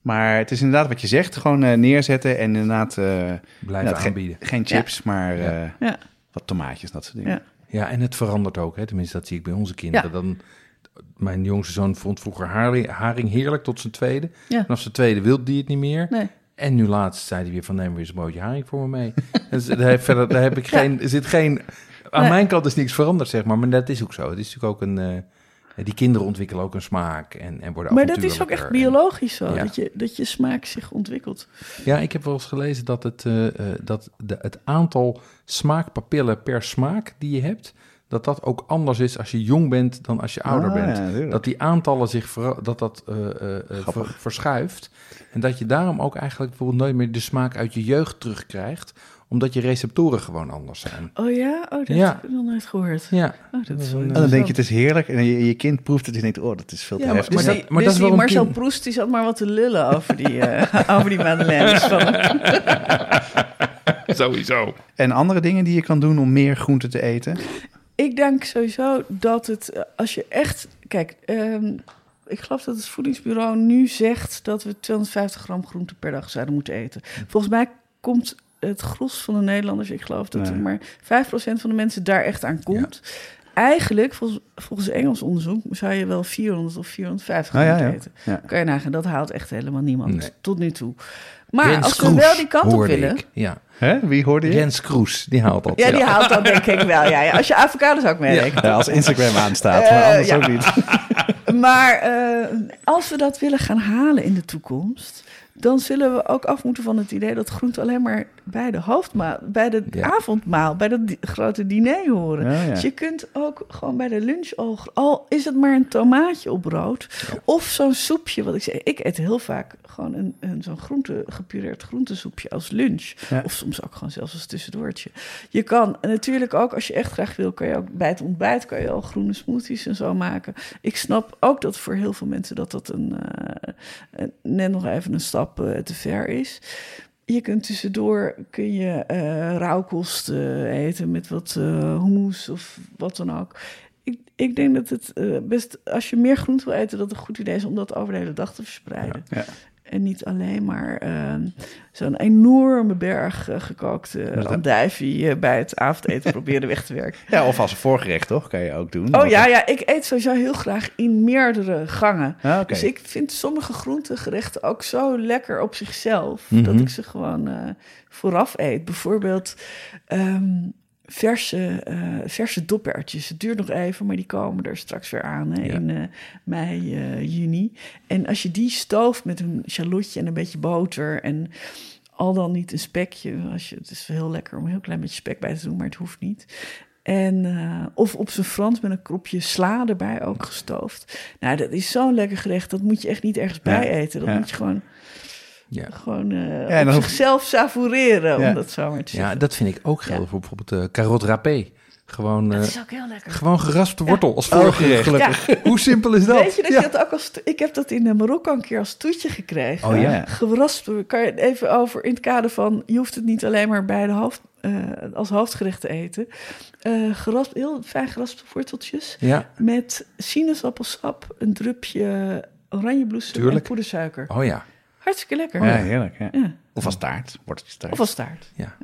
Maar het is inderdaad wat je zegt. Gewoon eh, neerzetten en inderdaad... eh, Blijven inderdaad aanbieden. Geen chips, maar Ja. eh, Ja. wat tomaatjes, dat soort dingen. Ja. Ja, en het verandert ook. Hè? Tenminste, dat zie ik bij onze kinderen. Dan, mijn jongste zoon vond vroeger haring, haring heerlijk tot zijn tweede. Ja. Vanaf zijn tweede wilde hij het niet meer. Nee. En nu laatst zei hij weer van neem weer eens een broodje haring voor me mee. dus daar, heb, verder, daar heb ik geen, zit geen... Aan Nee. mijn kant is niks veranderd, zeg maar. Maar dat is ook zo. Het is natuurlijk ook een... eh, die kinderen ontwikkelen ook een smaak en, en worden Maar dat is ook echt biologisch zo, Ja. dat, je, dat je smaak zich ontwikkelt. Ja, ik heb wel eens gelezen dat het, eh, eh, dat de, het aantal smaakpapillen per smaak die je hebt, dat dat ook anders is als je jong bent dan als je ouder Ah, bent. ja, dat die aantallen zich dat dat eh, eh, eh, ver- verschuift. En dat je daarom ook eigenlijk bijvoorbeeld nooit meer de smaak uit je jeugd terugkrijgt, omdat je receptoren gewoon anders zijn. Oh ja? Oh, dat Ja. heb ik nog nooit gehoord. Ja, Oh, dat is wel En dan denk je, het is heerlijk. En je, je kind proeft het en je denkt, oh, dat is veel te Ja, maar, dus maar die, maar dus dat is die Marcel kind. Proest die zat maar wat te lullen over die, eh over die madeleines. Van sowieso. En andere dingen die je kan doen om meer groente te eten? Ik denk sowieso dat het, eh, als je echt... Kijk, ehm, ik geloof dat het voedingsbureau nu zegt... dat we 250 gram groente per dag zouden moeten eten. Volgens mij komt het gros van de Nederlanders... ik geloof dat er maar 5% van de mensen daar echt aan komt... Eigenlijk, volgens, volgens Engels onderzoek, zou je wel 400 of 450 gram Ah, ja, moeten ja. eten. Kan je nagaan, dat haalt echt helemaal niemand Nee. tot nu toe. Maar als we Kroes wel die kant op willen... ik. Ja, Hè? Wie hoorde je? Rens Kroes, die haalt dat. Ja, die haalt dat denk ik wel. Ja, ja. Als je avocados ook. Ja, als Instagram aanstaat, Eh, maar anders ja. ook niet. Maar eh, als we dat willen gaan halen in de toekomst... dan zullen we ook af moeten van het idee dat groente alleen maar bij de hoofdmaal, bij de Ja. avondmaal, bij dat di- grote diner horen. Ja, ja. Dus je kunt ook gewoon bij de lunch al, al is het maar een tomaatje op brood of zo'n soepje. Wat ik zeg, ik eet heel vaak gewoon een, een zo'n groente gepureerd groentesoepje als lunch, of soms ook gewoon zelfs als tussendoortje. Je kan natuurlijk ook als je echt graag wil, kan je ook bij het ontbijt kan je al groene smoothies en zo maken. Ik snap ook dat voor heel veel mensen dat dat een eh, net nog even een stap te ver is. Je kunt tussendoor kun je eh rauwkost eten met wat eh hummus of wat dan ook. Ik, ik denk dat het eh, best, als je meer groente wil eten, dat het een goed idee is om dat over de hele dag te verspreiden. Ja. En niet alleen maar ehm, zo'n enorme berg uh, gekookte dat- andijvie uh, bij het avondeten proberen weg te werken. Ja, of als een voorgerecht, toch? Kan je ook doen. Oh ja, ja, ik eet sowieso heel graag in meerdere gangen. Ah. Dus ik vind sommige groentegerechten ook zo lekker op zichzelf... Mhm. dat ik ze gewoon eh, vooraf eet. Bijvoorbeeld ehm, verse, eh, verse dopertjes. Het duurt nog even, maar die komen er straks weer aan hè, Ja. in eh, mei, eh, juni. En als je die stooft met een shallotje en een beetje boter... en al dan niet een spekje. Als je, het is heel lekker om een heel klein beetje spek bij te doen, maar het hoeft niet. En, uh, of op zijn Frans met een kropje sla erbij ook gestoofd. Nou, dat is zo'n lekker gerecht. Dat moet je echt niet ergens bij Ja, eten. Dat ja. moet je gewoon, Ja. gewoon uh, en op dan hoef- zichzelf savoureren, Ja. om dat zo maar te ja, zeggen. dat vind ik ook gelden Ja. voor bijvoorbeeld uh, carrot râpé. Gewoon, dat eh, is ook heel lekker. gewoon geraspte wortel als Oh, voorgerecht. gelukkig. Hoe simpel is dat? Weet je dat Ja. je dat ook als... Ik heb dat in eh, Marokko een keer als toetje gekregen. Oh ja. Geraspt, kan je het even over in het kader van... je hoeft het niet alleen maar bij de hoofd, eh, als hoofdgerecht te eten. Eh geraspt, heel fijn geraspte worteltjes... Ja, met sinaasappelsap, een drupje oranjebloesem en Tuurlijk. poedersuiker. oh ja. Hartstikke lekker. Ja, heerlijk. Ja. Ja. Of als taart, worteltjestaart. Of als taart. ja.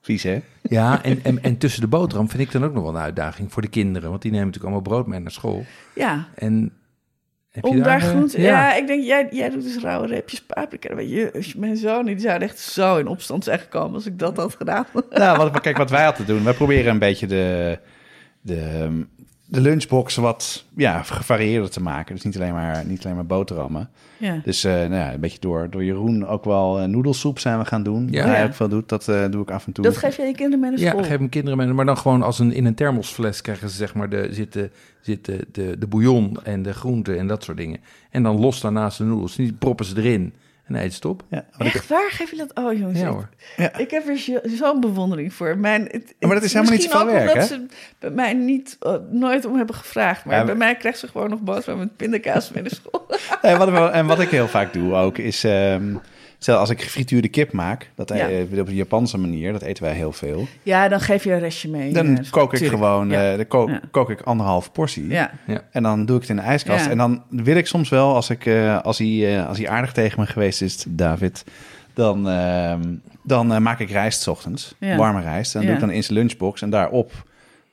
Vies, hè? Ja, en, en, en tussen de boterham vind ik dan ook nog wel een uitdaging voor de kinderen. Want die nemen natuurlijk allemaal brood mee naar school. Ja, En heb je om daar eh, groente... Ja. ik denk, jij, jij doet dus rauwe reepjes paprika. Weet je, als je- mijn zoon, die zou echt zo in opstand zijn gekomen als ik dat had gedaan. Nou, wat, kijk, wat wij altijd doen. Wij proberen een beetje de, de, de lunchbox wat ja, gevarieerder te maken. Dus niet alleen maar, niet alleen maar boterhammen. Ja. Dus eh, nou ja, een beetje door, door Jeroen ook wel eh, noedelsoep zijn we gaan doen. Ja. Wat hij Ja. ook veel doet, dat eh, doe ik af en toe. Dat geef je je kinderen mee naar Ja, school. geef mijn kinderen mee. Maar dan gewoon als een, in een thermosfles krijgen ze zeg maar de, zitten, zitten de, de bouillon en de groenten en dat soort dingen. En dan los daarnaast de noedels. Niet proppen ze erin en eten ze het op. Ja, ik- Echt waar? Geef je dat? Oh jongens, Ja ik- hoor. ik heb er zo- zo'n bewondering voor. Mijn, het, maar dat is helemaal niet ook werk, omdat hè? ze bij mij niet, eh, nooit om hebben gevraagd. Maar Ja, bij maar- mij krijgt ze gewoon nog boterham met pindakaas mee naar school. Nee, wat, en wat ik heel vaak doe ook, is... ehm, stel, als ik gefrituurde kip maak, dat Ja. eh, op een Japanse manier, dat eten wij heel veel. Ja, dan geef je een restje mee. Dan Ja, kook ik tuurlijk. gewoon, Ja. eh, dan kook, Ja. kook ik anderhalf portie. ja. En dan doe ik het in de ijskast. Ja. En dan wil ik soms wel, als, ik, eh, als, hij, eh, als hij aardig tegen me geweest is, David, dan, ehm, dan eh, maak ik rijst 's ochtends. Ja. Warme rijst. En dan Ja. doe ik dan in zijn lunchbox. En daarop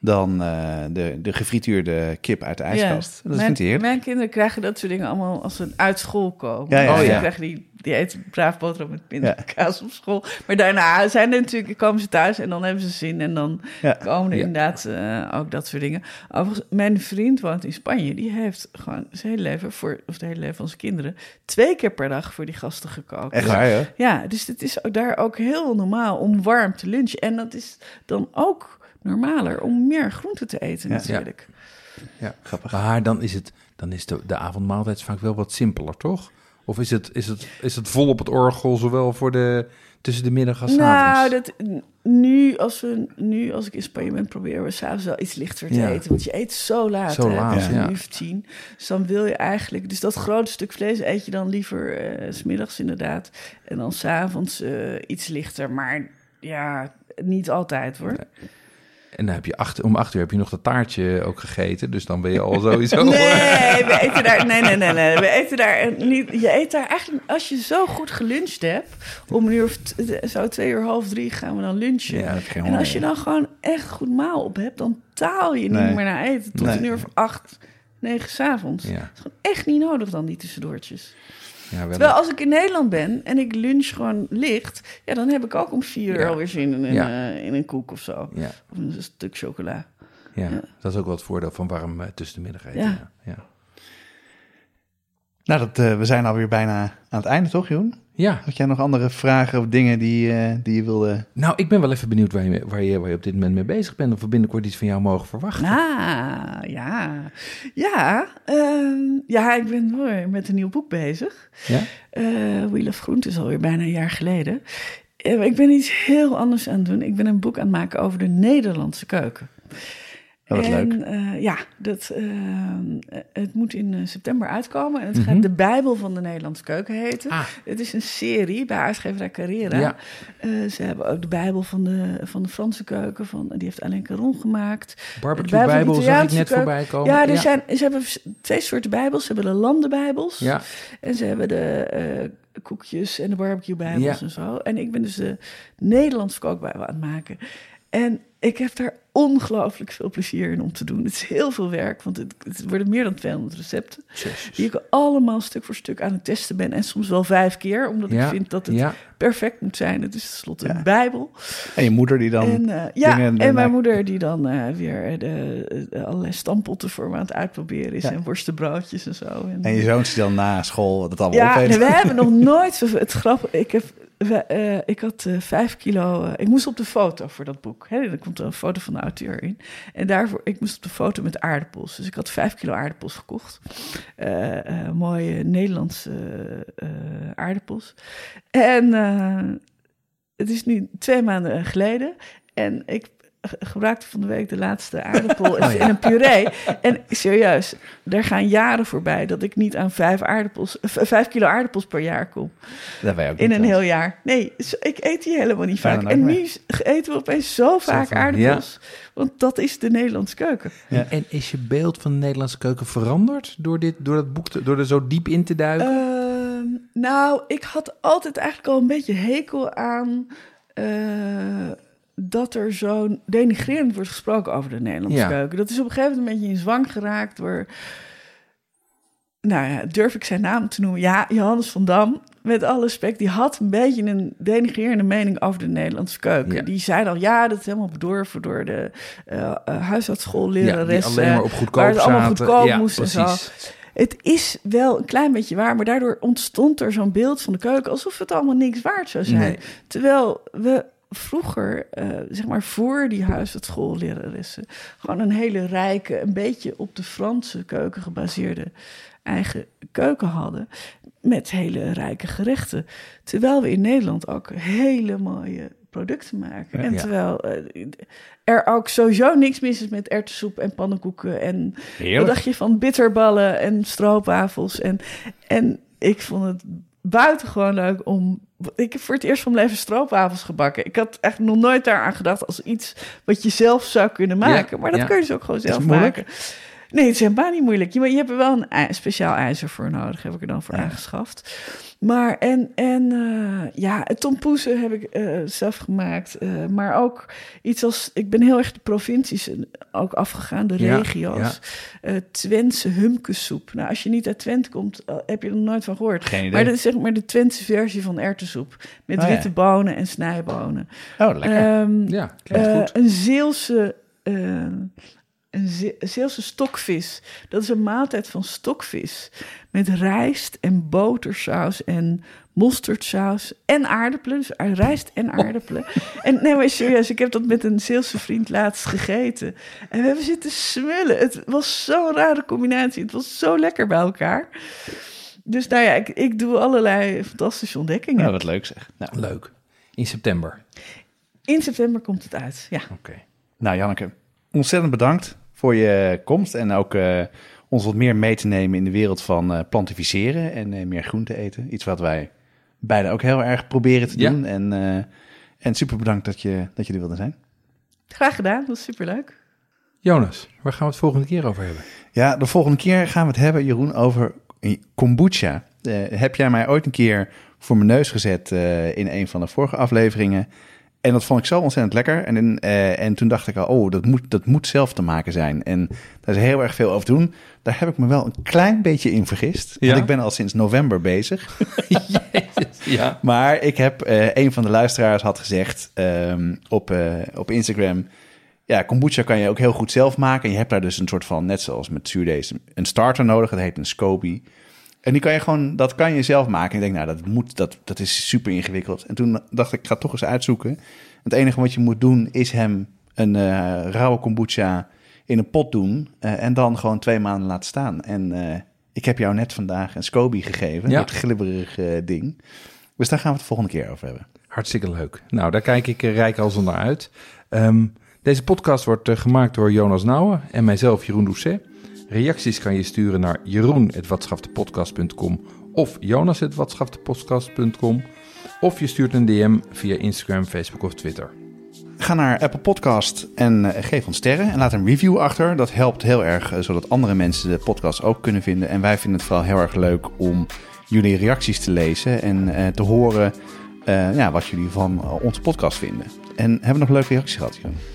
dan eh, de, de gefrituurde kip uit de ijskast. Dat mijn, vindt hij heerlijk. mijn kinderen krijgen dat soort dingen allemaal als ze uit school komen. Ja, ja, Dus die ja. krijgen die, die eten braaf boterham met pindakaas op school. Maar daarna zijn er natuurlijk, komen ze thuis en dan hebben ze zin. En dan komen er inderdaad eh, ook dat soort dingen. Overigens, mijn vriend woont in Spanje. Die heeft gewoon zijn hele leven, voor, of het hele leven van zijn kinderen... twee keer per dag voor die gasten gekookt. Echt waar, hè? Ja, dus het is daar ook heel normaal om warm te lunchen. En dat is dan ook normaler om meer groente te eten Ja. natuurlijk. Ja. Grappig. Maar dan is, het, dan is de, de avondmaaltijd vaak wel wat simpeler, toch? Of is het, is, het, is het vol op het orgel, zowel voor de, tussen de middag als Nou, avonds? dat, nu, als we, nu als ik in Spanje ben, proberen we s'avonds wel iets lichter te Ja. eten. Want je eet zo laat. Zo hè, laat, tussen ja. of tien. Dus dan wil je eigenlijk... Dus dat grote stuk vlees eet je dan liever eh, s smiddags inderdaad. En dan s'avonds eh iets lichter. Maar ja, niet altijd hoor. En dan heb je acht, om acht uur heb je nog dat taartje ook gegeten. Dus dan ben je al sowieso... Nee, we eten daar. Nee, nee, nee, nee. We eten daar niet. Je eet daar eigenlijk. Als je zo goed geluncht hebt. Om een uur of zo twee uur half drie gaan we dan lunchen. Ja, en als je dan gewoon echt goed maal op hebt, dan taal je Nee. niet meer naar eten. Tot Nee. een uur of acht, negen s'avonds. Ja, Dat is gewoon echt niet nodig dan, die tussendoortjes. Ja wel. Terwijl als ik in Nederland ben en ik lunch gewoon licht, ja, dan heb ik ook om vier uur Ja. alweer zin in, een, Ja. eh, in een koek of zo. Ja, Of een stuk chocola. ja, Ja. dat is ook wel het voordeel van warm eh, tussen de middag eten. Ja. Ja. Ja. Nou, dat, eh, we zijn alweer bijna aan het einde, toch, Joen? Ja, Had jij nog andere vragen of dingen die, eh, die je wilde... nou, ik ben wel even benieuwd waar je, waar, je, waar je op dit moment mee bezig bent. Of we binnenkort iets van jou mogen verwachten. Ah, ja. Ja, ehm, ja, ik ben hoor, met een nieuw boek bezig. Ja? Eh Wheel of Groente is alweer bijna een jaar geleden. Eh, Ik ben iets heel anders aan het doen. Ik ben een boek aan het maken over de Nederlandse keuken. Oh, wat en, leuk. eh, ja, dat, eh, het moet in eh, september uitkomen. En het Mhm. gaat De Bijbel van de Nederlandse Keuken heten. Ah. Het is een serie bij uitgeverij Carrera. Ja. Ze hebben ook de Bijbel van de, van de Franse keuken. Van, die heeft Alain Caron gemaakt. Barbecue Bijbel Bijbel zag ik net keuken. voorbij komen. Ja, er Zijn, ze hebben twee soorten Bijbels. Ze hebben de landenbijbels. Ja, En ze hebben de koekjes en de barbecue bijbels Ja. en zo. En ik ben dus de Nederlandse kookbijbel aan het maken. En ik heb daar ongelooflijk veel plezier in om te doen. Het is heel veel werk, want het, het worden meer dan 200 recepten. Jezus. Die ik allemaal stuk voor stuk aan het testen ben. En soms wel vijf keer, omdat Ja, ik vind dat het ja. perfect moet zijn. Het is tenslotte Ja. een bijbel. En je moeder die dan... En, eh, ja, en mijn moeder die dan eh, weer de, de allerlei stampotten voor me aan het uitproberen is. Ja. En worstenbroodjes en zo. En, En je zoontje die dan na school dat allemaal ja, opeet. nee, we hebben nog nooit. Het grappige, ik heb. Eh, ik had eh, vijf kilo. eh, ik moest op de foto voor dat boek. Hè, er komt een foto van de auteur in. En daarvoor, ik moest op de foto met aardappels. Dus ik had vijf kilo aardappels gekocht. Mooie Nederlandse aardappels. En het is nu twee maanden geleden. En ik gebruikte van de week de laatste aardappel in een puree. En serieus, er gaan jaren voorbij dat ik niet aan vijf, aardappels, v- vijf kilo aardappels per jaar kom. Dat wij ook In een heel jaar. Nee, ik eet die helemaal niet vaak. En nu eten we opeens zo vaak aardappels. Want dat is de Nederlandse keuken. Ja. En is je beeld van de Nederlandse keuken veranderd door, dit, door dat boek, te- door er zo diep in te duiken? Ehm, nou, ik had altijd eigenlijk al een beetje hekel aan eh, dat er zo denigrerend wordt gesproken over de Nederlandse Ja. keuken. Dat is op een gegeven moment een beetje in zwang geraakt door, nou ja, durf ik zijn naam te noemen? Ja, Johannes van Dam. Met alle respect, die had een beetje een denigrerende mening over de Nederlandse keuken. Ja. Die zei dan, ja, dat is helemaal bedorven door de eh uh, huisartsschool ja, die leraressen. alleen maar op goedkoop waar het allemaal goedkoop ja, moest en zo. Het is wel een klein beetje waar, maar daardoor ontstond er zo'n beeld van de keuken alsof het allemaal niks waard zou zijn. Nee. Terwijl we vroeger, eh, zeg maar voor die huisartsschoollerarissen, gewoon een hele rijke, een beetje op de Franse keuken gebaseerde eigen keuken hadden. Met hele rijke gerechten. Terwijl we in Nederland ook hele mooie producten maken. En Ja. terwijl eh, er ook sowieso niks mis is met erwtensoep en pannenkoeken en wat Heerlijk. dacht je van bitterballen en stroopwafels? En, en ik vond het buitengewoon leuk om... Ik heb voor het eerst van mijn leven stroopwafels gebakken. Ik had echt nog nooit daaraan gedacht als iets wat je zelf zou kunnen maken. Ja, maar dat ja. kun je dus ook gewoon zelf moeilijk? Nee, het is helemaal niet moeilijk. Je, je hebt er wel een speciaal ijzer voor nodig, heb ik er dan voor Ja. aangeschaft. Maar en, en eh, ja, tompoezen heb ik eh, zelf gemaakt. eh, maar ook iets als, ik ben heel erg de provincies ook afgegaan, de Ja, regio's. Eh Twentse humkesoep. Nou, als je niet uit Twente komt, heb je er nog nooit van gehoord. Geen idee. Maar dat is zeg maar de Twentse versie van erwtensoep. Met Oh ja. witte bonen en snijbonen. Oh, lekker. Ehm, Ja, klinkt goed. een Zeelse, een Ze- Zeelse stokvis. Dat is een maaltijd van stokvis. Met rijst en botersaus en mosterdsaus en aardappelen. Dus rijst en aardappelen. En nee, maar serieus, ik heb dat met een Zeelse vriend laatst gegeten. En we hebben zitten smullen. Het was zo'n rare combinatie. Het was zo lekker bij elkaar. Dus nou ja, ik, ik doe allerlei fantastische ontdekkingen. Nou, wat leuk zeg. Nou, Leuk. In september. In september komt het uit, ja. Oké. nou Janneke, ontzettend bedankt voor je komst en ook eh, ons wat meer mee te nemen in de wereld van eh, plantificeren en eh, meer groente eten. Iets wat wij beide ook heel erg proberen te Ja. doen. En, eh, en super bedankt dat je, dat je er wilde zijn. Graag gedaan, dat was superleuk. Jonas, waar gaan we het volgende keer over hebben? Ja, de volgende keer gaan we het hebben, Jeroen, over kombucha. Eh, heb jij mij ooit een keer voor mijn neus gezet eh, in een van de vorige afleveringen. En dat vond ik zo ontzettend lekker. En, in, eh, en toen dacht ik al, oh, dat moet, dat moet zelf te maken zijn. En daar is heel erg veel over te doen. Daar heb ik me wel een klein beetje in vergist. Ja? Want ik ben al sinds november bezig. Ja. Maar ik heb, eh, een van de luisteraars had gezegd ehm, op, eh, op Instagram... Ja, kombucha kan je ook heel goed zelf maken. En je hebt daar dus een soort van, net zoals met zuurdees, een starter nodig. Dat heet een SCOBY. En die kan je gewoon, dat kan je zelf maken. En ik denk, nou, dat, moet, dat, dat is super ingewikkeld. En toen dacht ik, ik ga het toch eens uitzoeken. Het enige wat je moet doen, is hem een eh, rauwe kombucha in een pot doen. eh, en dan gewoon twee maanden laten staan. En eh, ik heb jou net vandaag een SCOBY gegeven. Ja. Dat glibberig ding. Dus daar gaan we het de volgende keer over hebben. Hartstikke leuk. Nou, daar kijk ik rijk als naar uit. Ehm, deze podcast wordt gemaakt door Jonas Nouwen en mijzelf, Jeroen Doucet. Reacties kan je sturen naar jeroen.watschaftepodcast.com of jonas.watschaftepodcast.com. Of je stuurt een DM via Instagram, Facebook of Twitter. Ga naar Apple Podcast en eh, geef ons sterren. En laat een review achter. Dat helpt heel erg, eh, zodat andere mensen de podcast ook kunnen vinden. En wij vinden het vooral heel erg leuk om jullie reacties te lezen en eh, te horen ja, wat jullie van onze podcast vinden. En hebben we nog leuke reactie gehad, Jeroen?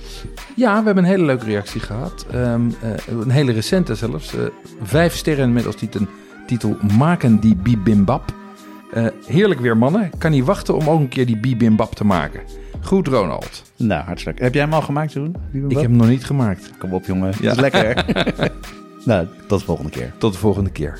Ja, we hebben een hele leuke reactie gehad. Ehm, eh, een hele recente zelfs. Eh, vijf sterren met als titel, titel Maken die bibimbap. Eh, heerlijk weer mannen. Kan niet wachten om ook een keer die bibimbap te maken. Goed Ronald. Nou, hartstikke. Heb jij hem al gemaakt, Jeroen? Ik heb hem nog niet gemaakt. Kom op, jongen. Ja. Dat is lekker. nou, tot de volgende keer. Tot de volgende keer.